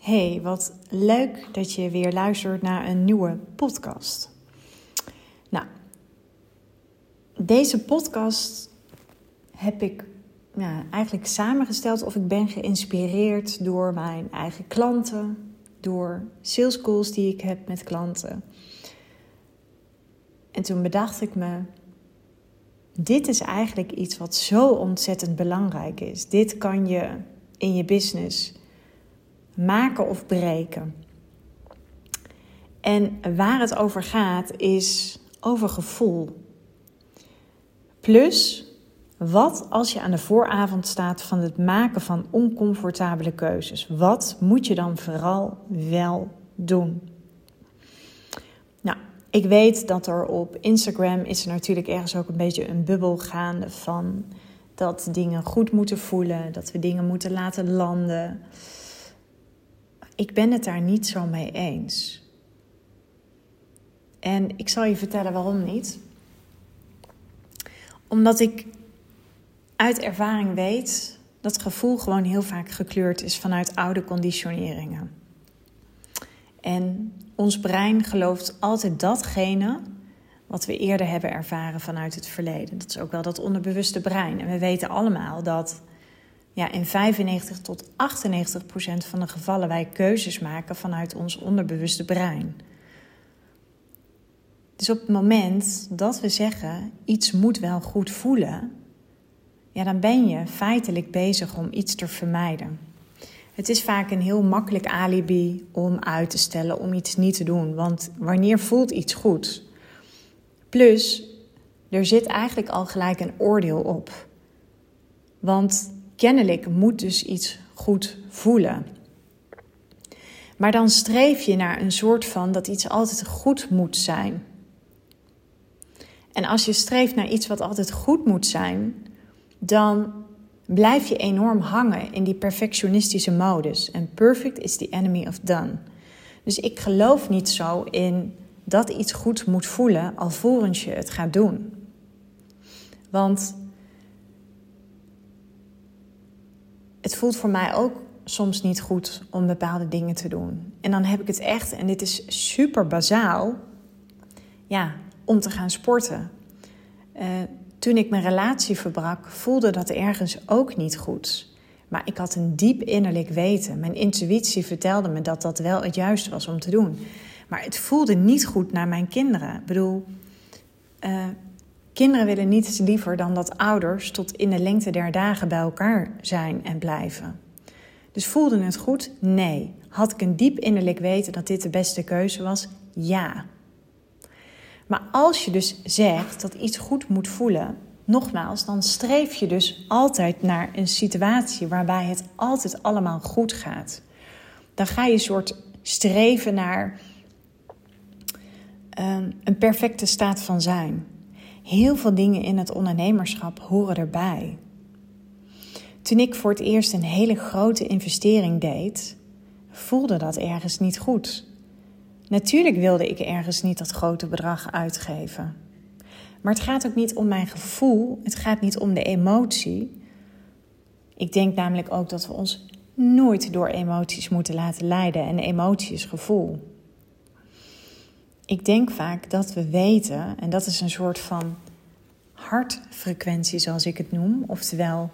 Hey, wat leuk dat je weer luistert naar een nieuwe podcast. Nou, deze podcast heb ik ja, eigenlijk samengesteld of ik ben geïnspireerd door mijn eigen klanten, door sales calls die ik heb met klanten. En toen bedacht ik me, dit is eigenlijk iets wat zo ontzettend belangrijk is. Dit kan je in je business maken of breken. En waar het over gaat is over gevoel. Plus, wat als je aan de vooravond staat van het maken van oncomfortabele keuzes? Wat moet je dan vooral wel doen? Nou, ik weet dat er op Instagram is er natuurlijk ergens ook een beetje een bubbel gaande van dat dingen goed moeten voelen, dat we dingen moeten laten landen ik ben het daar niet zo mee eens. En ik zal je vertellen waarom niet. Omdat ik uit ervaring weet dat gevoel gewoon heel vaak gekleurd is vanuit oude conditioneringen. En ons brein gelooft altijd datgene wat we eerder hebben ervaren vanuit het verleden. Dat is ook wel dat onderbewuste brein. En we weten allemaal dat ja, in 95 tot 98 procent van de gevallen wij keuzes maken vanuit ons onderbewuste brein. Dus op het moment dat we zeggen iets moet wel goed voelen, ja, dan ben je feitelijk bezig om iets te vermijden. Het is vaak een heel makkelijk alibi om uit te stellen, om iets niet te doen. Want wanneer voelt iets goed? Plus, er zit eigenlijk al gelijk een oordeel op. Want kennelijk moet dus iets goed voelen. Maar dan streef je naar een soort van dat iets altijd goed moet zijn. En als je streeft naar iets wat altijd goed moet zijn, dan blijf je enorm hangen in die perfectionistische modus. En perfect is the enemy of done. Dus ik geloof niet zo in dat iets goed moet voelen alvorens je het gaat doen. Want het voelt voor mij ook soms niet goed om bepaalde dingen te doen. En dan heb ik het echt, en dit is super bazaal, ja, om te gaan sporten. Uh, toen ik mijn relatie verbrak, voelde dat ergens ook niet goed. Maar ik had een diep innerlijk weten. Mijn intuïtie vertelde me dat dat wel het juiste was om te doen. Maar het voelde niet goed naar mijn kinderen. Ik bedoel, uh, Kinderen willen niets liever dan dat ouders tot in de lengte der dagen bij elkaar zijn en blijven. Dus voelde het goed? Nee. Had ik een diep innerlijk weten dat dit de beste keuze was? Ja. Maar als je dus zegt dat iets goed moet voelen, nogmaals, dan streef je dus altijd naar een situatie waarbij het altijd allemaal goed gaat. Dan ga je een soort streven naar um, een perfecte staat van zijn. Heel veel dingen in het ondernemerschap horen erbij. Toen ik voor het eerst een hele grote investering deed, voelde dat ergens niet goed. Natuurlijk wilde ik ergens niet dat grote bedrag uitgeven. Maar het gaat ook niet om mijn gevoel, het gaat niet om de emotie. Ik denk namelijk ook dat we ons nooit door emoties moeten laten leiden en emotie is gevoel ik denk vaak dat we weten, en dat is een soort van hartfrequentie zoals ik het noem, oftewel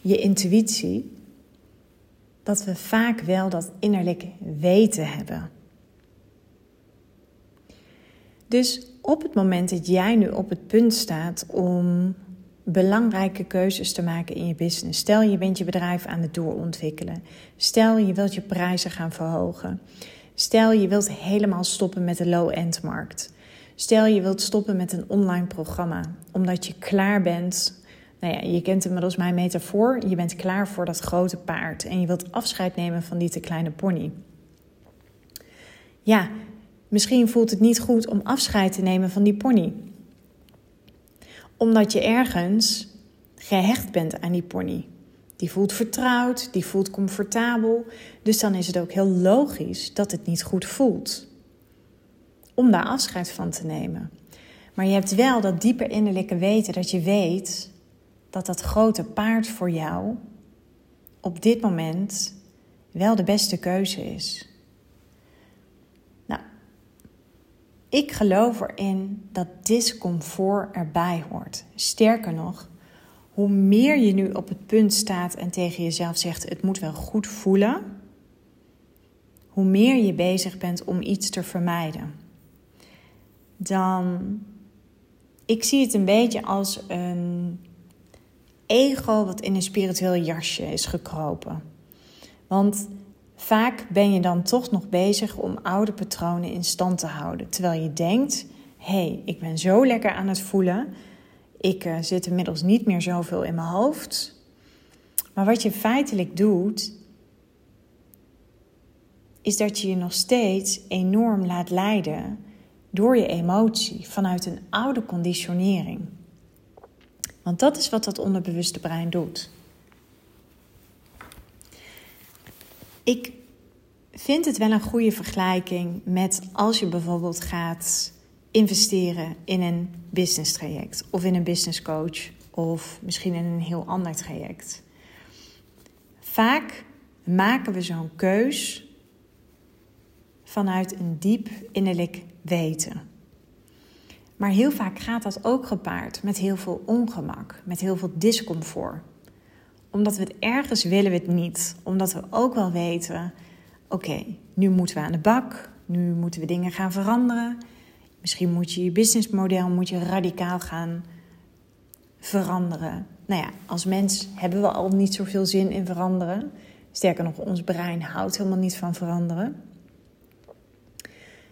je intuïtie, dat we vaak wel dat innerlijk weten hebben. Dus op het moment dat jij nu op het punt staat om belangrijke keuzes te maken in je business. Stel je bent je bedrijf aan het doorontwikkelen. Stel je wilt je prijzen gaan verhogen. Stel je wilt helemaal stoppen met de low-end markt. Stel je wilt stoppen met een online programma omdat je klaar bent. Nou ja, je kent inmiddels mijn metafoor. Je bent klaar voor dat grote paard en je wilt afscheid nemen van die te kleine pony. Ja, misschien voelt het niet goed om afscheid te nemen van die pony. Omdat je ergens gehecht bent aan die pony. Die voelt vertrouwd, die voelt comfortabel. Dus dan is het ook heel logisch dat het niet goed voelt. Om daar afscheid van te nemen. Maar je hebt wel dat dieper innerlijke weten dat je weet dat dat grote paard voor jou op dit moment wel de beste keuze is. Nou, ik geloof erin dat discomfort erbij hoort. Sterker nog, hoe meer je nu op het punt staat en tegen jezelf zegt: het moet wel goed voelen, hoe meer je bezig bent om iets te vermijden. Dan, ik zie het een beetje als een ego wat in een spiritueel jasje is gekropen. Want vaak ben je dan toch nog bezig om oude patronen in stand te houden. Terwijl je denkt: hé, hey, ik ben zo lekker aan het voelen. Ik uh, zit inmiddels niet meer zoveel in mijn hoofd. Maar wat je feitelijk doet, is dat je je nog steeds enorm laat leiden door je emotie vanuit een oude conditionering. Want dat is wat dat onderbewuste brein doet. Ik vind het wel een goede vergelijking met als je bijvoorbeeld gaat investeren in een business traject of in een business coach of misschien in een heel ander traject. Vaak maken we zo'n keus vanuit een diep innerlijk weten. Maar heel vaak gaat dat ook gepaard met heel veel ongemak, met heel veel discomfort. Omdat we het ergens willen we het niet. Omdat we ook wel weten, oké, nu moeten we aan de bak, nu moeten we dingen gaan veranderen. Misschien moet je je businessmodel moet je radicaal gaan veranderen. Nou ja, als mens hebben we al niet zoveel zin in veranderen. Sterker nog, ons brein houdt helemaal niet van veranderen.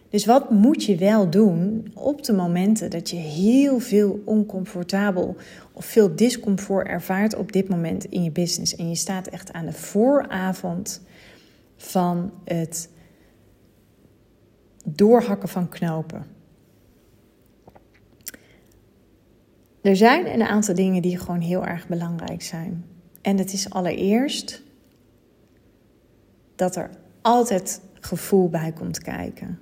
Dus wat moet je wel doen op de momenten dat je heel veel oncomfortabel of veel discomfort ervaart op dit moment in je business en je staat echt aan de vooravond van het doorhakken van knopen. Er zijn een aantal dingen die gewoon heel erg belangrijk zijn. En het is allereerst dat er altijd gevoel bij komt kijken.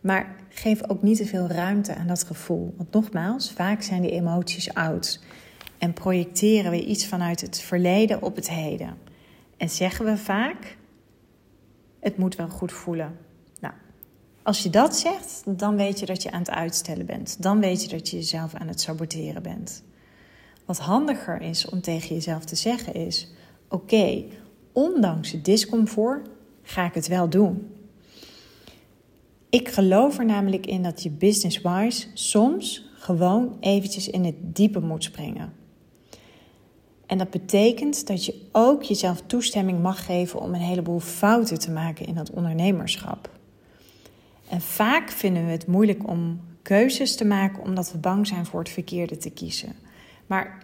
Maar geef ook niet te veel ruimte aan dat gevoel. Want nogmaals, vaak zijn die emoties oud. En projecteren we iets vanuit het verleden op het heden. En zeggen we vaak: het moet wel goed voelen. Als je dat zegt, dan weet je dat je aan het uitstellen bent. Dan weet je dat je jezelf aan het saboteren bent. Wat handiger is om tegen jezelf te zeggen is: oké, ondanks het discomfort ga ik het wel doen. Ik geloof er namelijk in dat je business-wise soms gewoon eventjes in het diepe moet springen. En dat betekent dat je ook jezelf toestemming mag geven om een heleboel fouten te maken in dat ondernemerschap. En vaak vinden we het moeilijk om keuzes te maken omdat we bang zijn voor het verkeerde te kiezen. Maar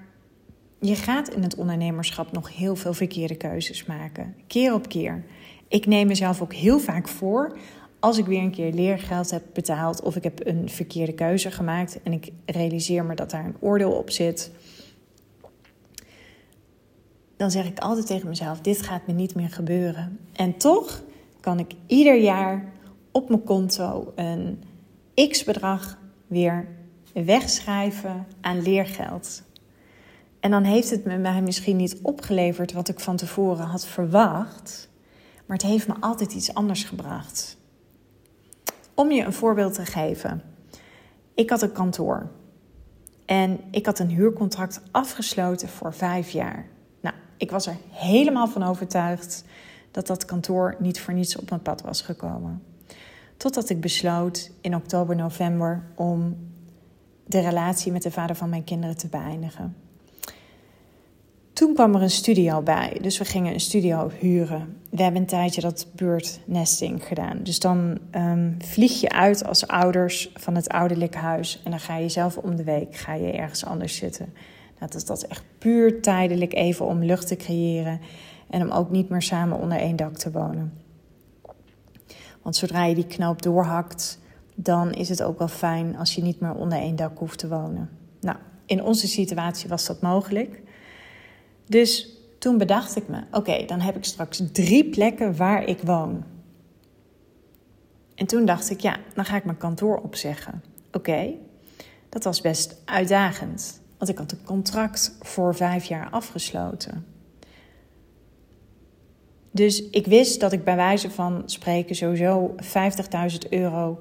je gaat in het ondernemerschap nog heel veel verkeerde keuzes maken, keer op keer. Ik neem mezelf ook heel vaak voor als ik weer een keer leergeld heb betaald of ik heb een verkeerde keuze gemaakt en ik realiseer me dat daar een oordeel op zit, dan zeg ik altijd tegen mezelf: dit gaat me niet meer gebeuren. En toch kan ik ieder jaar op mijn konto een x-bedrag weer wegschrijven aan leergeld. En dan heeft het me mij misschien niet opgeleverd wat ik van tevoren had verwacht, maar het heeft me altijd iets anders gebracht. Om je een voorbeeld te geven. Ik had een kantoor. En ik had een huurcontract afgesloten voor vijf jaar. Nou, ik was er helemaal van overtuigd dat dat kantoor niet voor niets op mijn pad was gekomen. Totdat ik besloot in oktober, november om de relatie met de vader van mijn kinderen te beëindigen. Toen kwam er een studio bij, dus we gingen een studio huren. We hebben een tijdje dat beurtnesting gedaan. Dus dan um, vlieg je uit als ouders van het ouderlijk huis en dan ga je zelf om de week ga je ergens anders zitten. Nou, dat is dat echt puur tijdelijk even om lucht te creëren en om ook niet meer samen onder één dak te wonen. Want zodra je die knoop doorhakt, dan is het ook wel fijn als je niet meer onder één dak hoeft te wonen. Nou, in onze situatie was dat mogelijk. Dus toen bedacht ik me: oké, dan heb ik straks drie plekken waar ik woon. En toen dacht ik: ja, dan ga ik mijn kantoor opzeggen. Oké, dat was best uitdagend, want ik had een contract voor vijf jaar afgesloten. Dus ik wist dat ik bij wijze van spreken sowieso 50.000 euro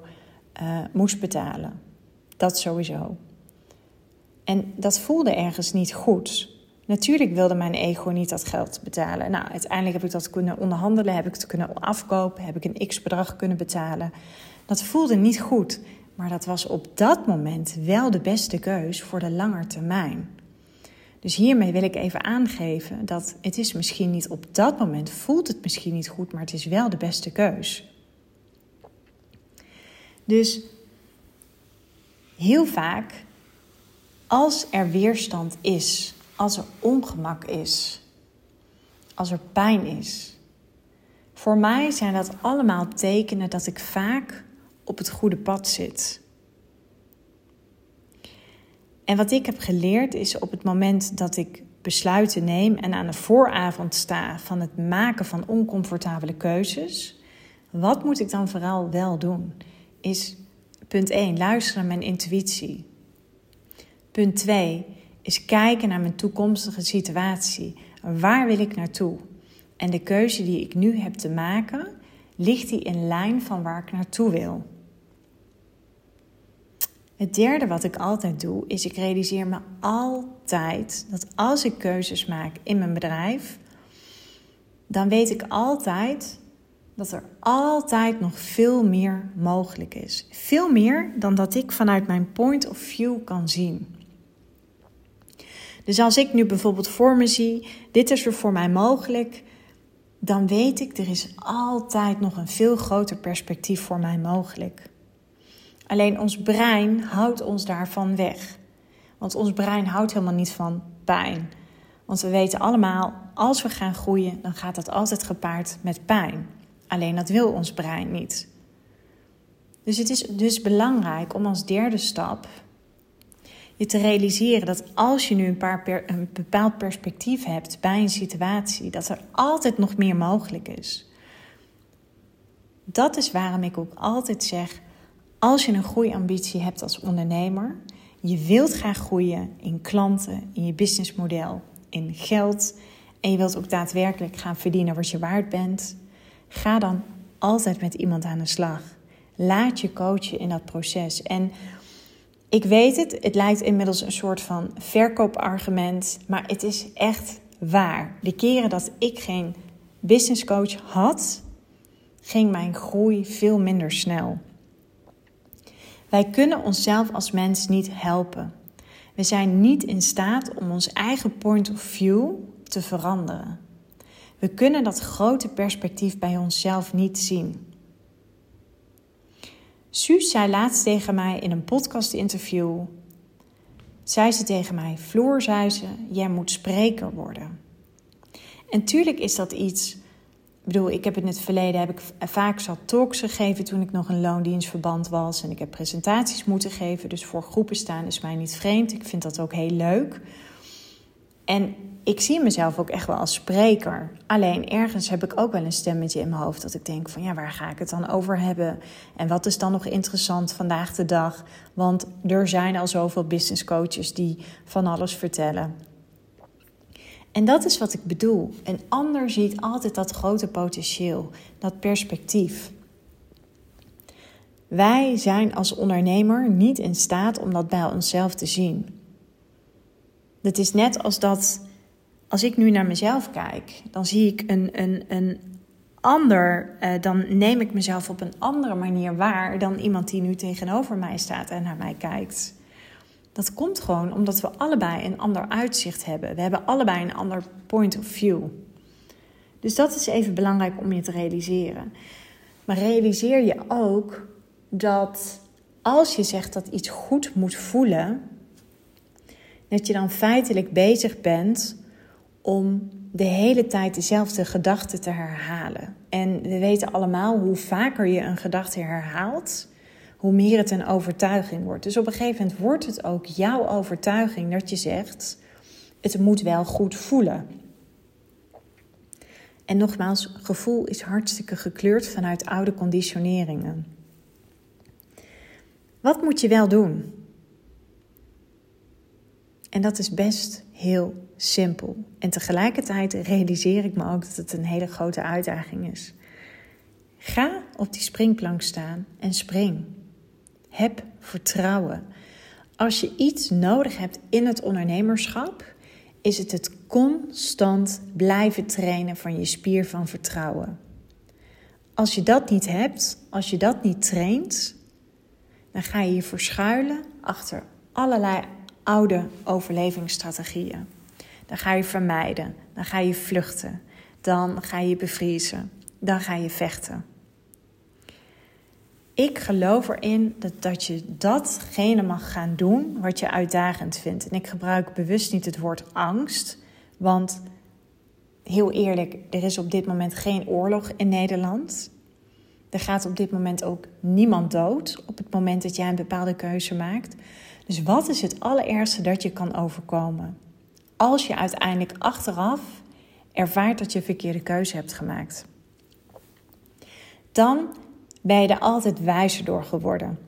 uh, moest betalen. Dat sowieso. En dat voelde ergens niet goed. Natuurlijk wilde mijn ego niet dat geld betalen. Nou, uiteindelijk heb ik dat kunnen onderhandelen, heb ik het kunnen afkopen, heb ik een x-bedrag kunnen betalen. Dat voelde niet goed, maar dat was op dat moment wel de beste keus voor de lange termijn. Dus hiermee wil ik even aangeven dat het is misschien niet op dat moment, voelt het misschien niet goed, maar het is wel de beste keus. Dus heel vaak, als er weerstand is, als er ongemak is, als er pijn is, voor mij zijn dat allemaal tekenen dat ik vaak op het goede pad zit. En wat ik heb geleerd is op het moment dat ik besluiten neem en aan de vooravond sta van het maken van oncomfortabele keuzes, wat moet ik dan vooral wel doen? Is punt 1, luisteren naar mijn intuïtie. Punt 2 is kijken naar mijn toekomstige situatie. Waar wil ik naartoe? En de keuze die ik nu heb te maken, ligt die in lijn van waar ik naartoe wil? Het derde wat ik altijd doe, is ik realiseer me altijd dat als ik keuzes maak in mijn bedrijf, dan weet ik altijd dat er altijd nog veel meer mogelijk is. Veel meer dan dat ik vanuit mijn point of view kan zien. Dus als ik nu bijvoorbeeld voor me zie, dit is er voor mij mogelijk, dan weet ik er is altijd nog een veel groter perspectief voor mij mogelijk. Alleen ons brein houdt ons daarvan weg. Want ons brein houdt helemaal niet van pijn. Want we weten allemaal, als we gaan groeien, dan gaat dat altijd gepaard met pijn. Alleen dat wil ons brein niet. Dus het is dus belangrijk om als derde stap je te realiseren dat als je nu een, paar een bepaald perspectief hebt bij een situatie, dat er altijd nog meer mogelijk is. Dat is waarom ik ook altijd zeg: als je een groeiambitie hebt als ondernemer, je wilt graag groeien in klanten, in je businessmodel, in geld en je wilt ook daadwerkelijk gaan verdienen wat je waard bent, ga dan altijd met iemand aan de slag. Laat je coachen in dat proces. En ik weet het, het lijkt inmiddels een soort van verkoopargument, maar het is echt waar. De keren dat ik geen business coach had, ging mijn groei veel minder snel. Wij kunnen onszelf als mens niet helpen. We zijn niet in staat om ons eigen point of view te veranderen. We kunnen dat grote perspectief bij onszelf niet zien. Suus zei laatst tegen mij in een podcast-interview: zei ze tegen mij, Floor, zei ze, jij moet spreker worden. En tuurlijk is dat iets ik bedoel, ik heb in het verleden heb ik vaak zat talks gegeven toen ik nog een loondienstverband was. En ik heb presentaties moeten geven. Dus voor groepen staan is mij niet vreemd. Ik vind dat ook heel leuk. En ik zie mezelf ook echt wel als spreker. Alleen ergens heb ik ook wel een stemmetje in mijn hoofd dat ik denk van ja, waar ga ik het dan over hebben? En wat is dan nog interessant vandaag de dag? Want er zijn al zoveel business coaches die van alles vertellen. En dat is wat ik bedoel. Een ander ziet altijd dat grote potentieel, dat perspectief. Wij zijn als ondernemer niet in staat om dat bij onszelf te zien. Het is net als dat, als ik nu naar mezelf kijk, dan zie ik een, een, een ander, eh, dan neem ik mezelf op een andere manier waar dan iemand die nu tegenover mij staat en naar mij kijkt. Dat komt gewoon omdat we allebei een ander uitzicht hebben. We hebben allebei een ander point of view. Dus dat is even belangrijk om je te realiseren. Maar realiseer je ook dat als je zegt dat iets goed moet voelen, dat je dan feitelijk bezig bent om de hele tijd dezelfde gedachte te herhalen. En we weten allemaal hoe vaker je een gedachte herhaalt, hoe meer het een overtuiging wordt. Dus op een gegeven moment wordt het ook jouw overtuiging dat je zegt: het moet wel goed voelen. En nogmaals, gevoel is hartstikke gekleurd vanuit oude conditioneringen. Wat moet je wel doen? En dat is best heel simpel. En tegelijkertijd realiseer ik me ook dat het een hele grote uitdaging is. Ga op die springplank staan en spring. Heb vertrouwen. Als je iets nodig hebt in het ondernemerschap, is het het constant blijven trainen van je spier van vertrouwen. Als je dat niet hebt, als je dat niet traint, dan ga je je verschuilen achter allerlei oude overlevingsstrategieën. Dan ga je vermijden, dan ga je vluchten, dan ga je bevriezen, dan ga je vechten. Ik geloof erin dat, dat je datgene mag gaan doen wat je uitdagend vindt. En ik gebruik bewust niet het woord angst, want heel eerlijk, er is op dit moment geen oorlog in Nederland. Er gaat op dit moment ook niemand dood op het moment dat jij een bepaalde keuze maakt. Dus wat is het allerergste dat je kan overkomen? Als je uiteindelijk achteraf ervaart dat je een verkeerde keuze hebt gemaakt. Dan ben je er altijd wijzer door geworden.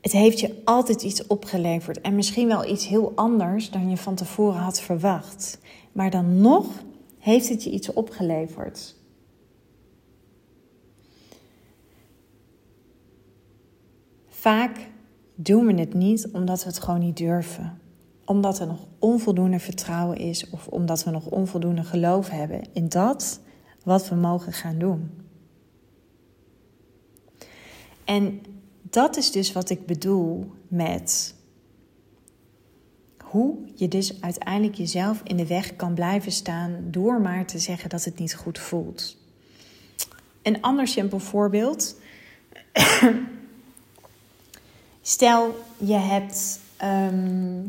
Het heeft je altijd iets opgeleverd en misschien wel iets heel anders dan je van tevoren had verwacht. Maar dan nog heeft het je iets opgeleverd. Vaak doen we het niet omdat we het gewoon niet durven. Omdat er nog onvoldoende vertrouwen is of omdat we nog onvoldoende geloof hebben in dat wat we mogen gaan doen. En dat is dus wat ik bedoel met hoe je dus uiteindelijk jezelf in de weg kan blijven staan door maar te zeggen dat het niet goed voelt. Een ander simpel voorbeeld. Stel, je hebt. Ehm,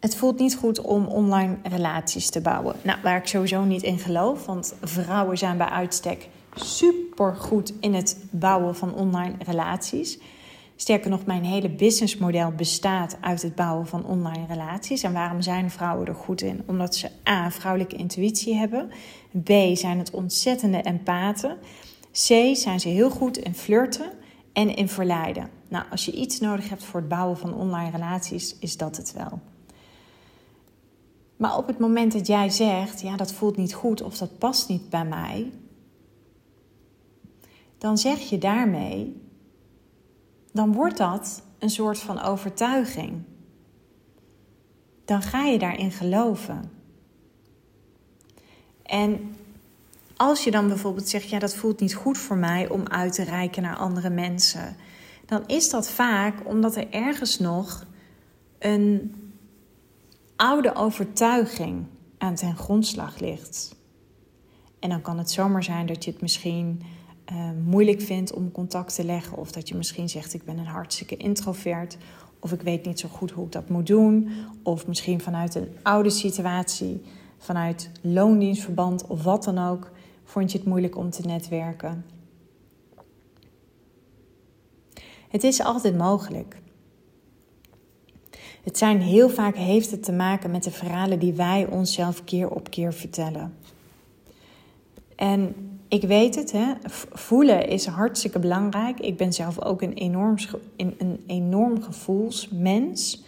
het voelt niet goed om online relaties te bouwen. Nou, waar ik sowieso niet in geloof, want vrouwen zijn bij uitstek super goed in het bouwen van online relaties. Sterker nog, mijn hele businessmodel bestaat uit het bouwen van online relaties. En waarom zijn vrouwen er goed in? Omdat ze A, vrouwelijke intuïtie hebben. B, zijn het ontzettende empathen. C, zijn ze heel goed in flirten en in verleiden. Nou, als je iets nodig hebt voor het bouwen van online relaties, is dat het wel. Maar op het moment dat jij zegt, ja, dat voelt niet goed of dat past niet bij mij, dan zeg je daarmee, dan wordt dat een soort van overtuiging. Dan ga je daarin geloven. En als je dan bijvoorbeeld zegt, ja, dat voelt niet goed voor mij om uit te reiken naar andere mensen, dan is dat vaak omdat er ergens nog een oude overtuiging aan ten grondslag ligt. En dan kan het zomaar zijn dat je het misschien uh, moeilijk vindt om contact te leggen, of dat je misschien zegt: Ik ben een hartstikke introvert, of ik weet niet zo goed hoe ik dat moet doen, of misschien vanuit een oude situatie, vanuit loondienstverband of wat dan ook, vond je het moeilijk om te netwerken. Het is altijd mogelijk. Het zijn heel vaak heeft het te maken met de verhalen die wij onszelf keer op keer vertellen. En ik weet het, hè, voelen is hartstikke belangrijk. Ik ben zelf ook een enorm, een enorm gevoelsmens.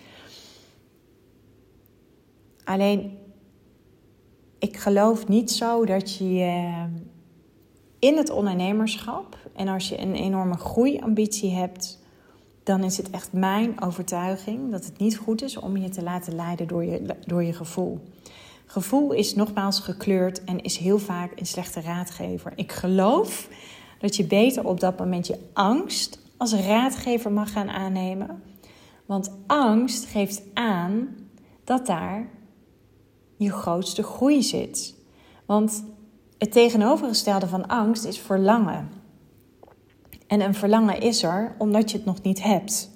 Alleen ik geloof niet zo dat je in het ondernemerschap en als je een enorme groeiambitie hebt, dan is het echt mijn overtuiging dat het niet goed is om je te laten leiden door je, door je gevoel. Gevoel is nogmaals gekleurd en is heel vaak een slechte raadgever. Ik geloof dat je beter op dat moment je angst als raadgever mag gaan aannemen. Want angst geeft aan dat daar je grootste groei zit. Want het tegenovergestelde van angst is verlangen. En een verlangen is er omdat je het nog niet hebt.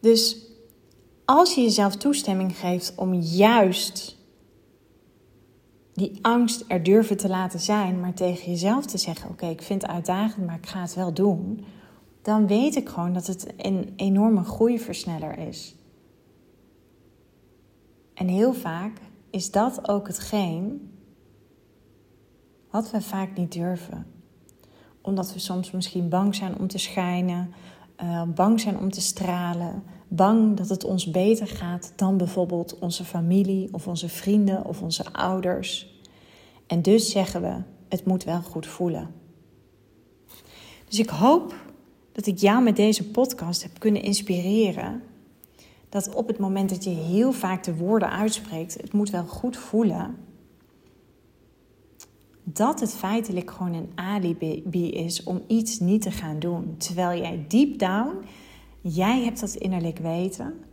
Dus als je jezelf toestemming geeft om juist die angst er durven te laten zijn, maar tegen jezelf te zeggen: Oké, ik vind het uitdagend, maar ik ga het wel doen. Dan weet ik gewoon dat het een enorme groeiversneller is. En heel vaak is dat ook hetgeen wat we vaak niet durven. Omdat we soms misschien bang zijn om te schijnen, uh, bang zijn om te stralen, bang dat het ons beter gaat dan bijvoorbeeld onze familie of onze vrienden of onze ouders. En dus zeggen we: het moet wel goed voelen. Dus ik hoop dat ik jou met deze podcast heb kunnen inspireren. Dat op het moment dat je heel vaak de woorden uitspreekt, het moet wel goed voelen. Dat het feitelijk gewoon een alibi is om iets niet te gaan doen. Terwijl jij deep down, jij hebt dat innerlijk weten.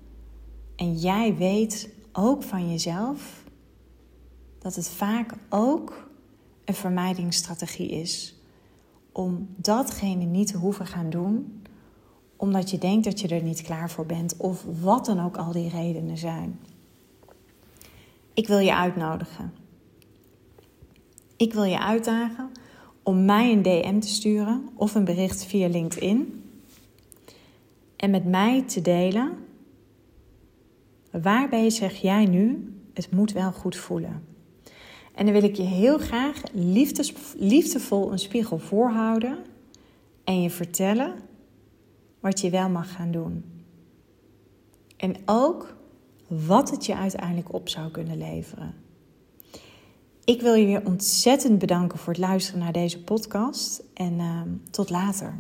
En jij weet ook van jezelf dat het vaak ook een vermijdingsstrategie is om datgene niet te hoeven gaan doen, omdat je denkt dat je er niet klaar voor bent of wat dan ook al die redenen zijn. Ik wil je uitnodigen. Ik wil je uitdagen om mij een DM te sturen of een bericht via LinkedIn en met mij te delen waarbij zeg jij nu het moet wel goed voelen. En dan wil ik je heel graag liefdes, liefdevol een spiegel voorhouden en je vertellen wat je wel mag gaan doen. En ook wat het je uiteindelijk op zou kunnen leveren. Ik wil je weer ontzettend bedanken voor het luisteren naar deze podcast en uh, tot later.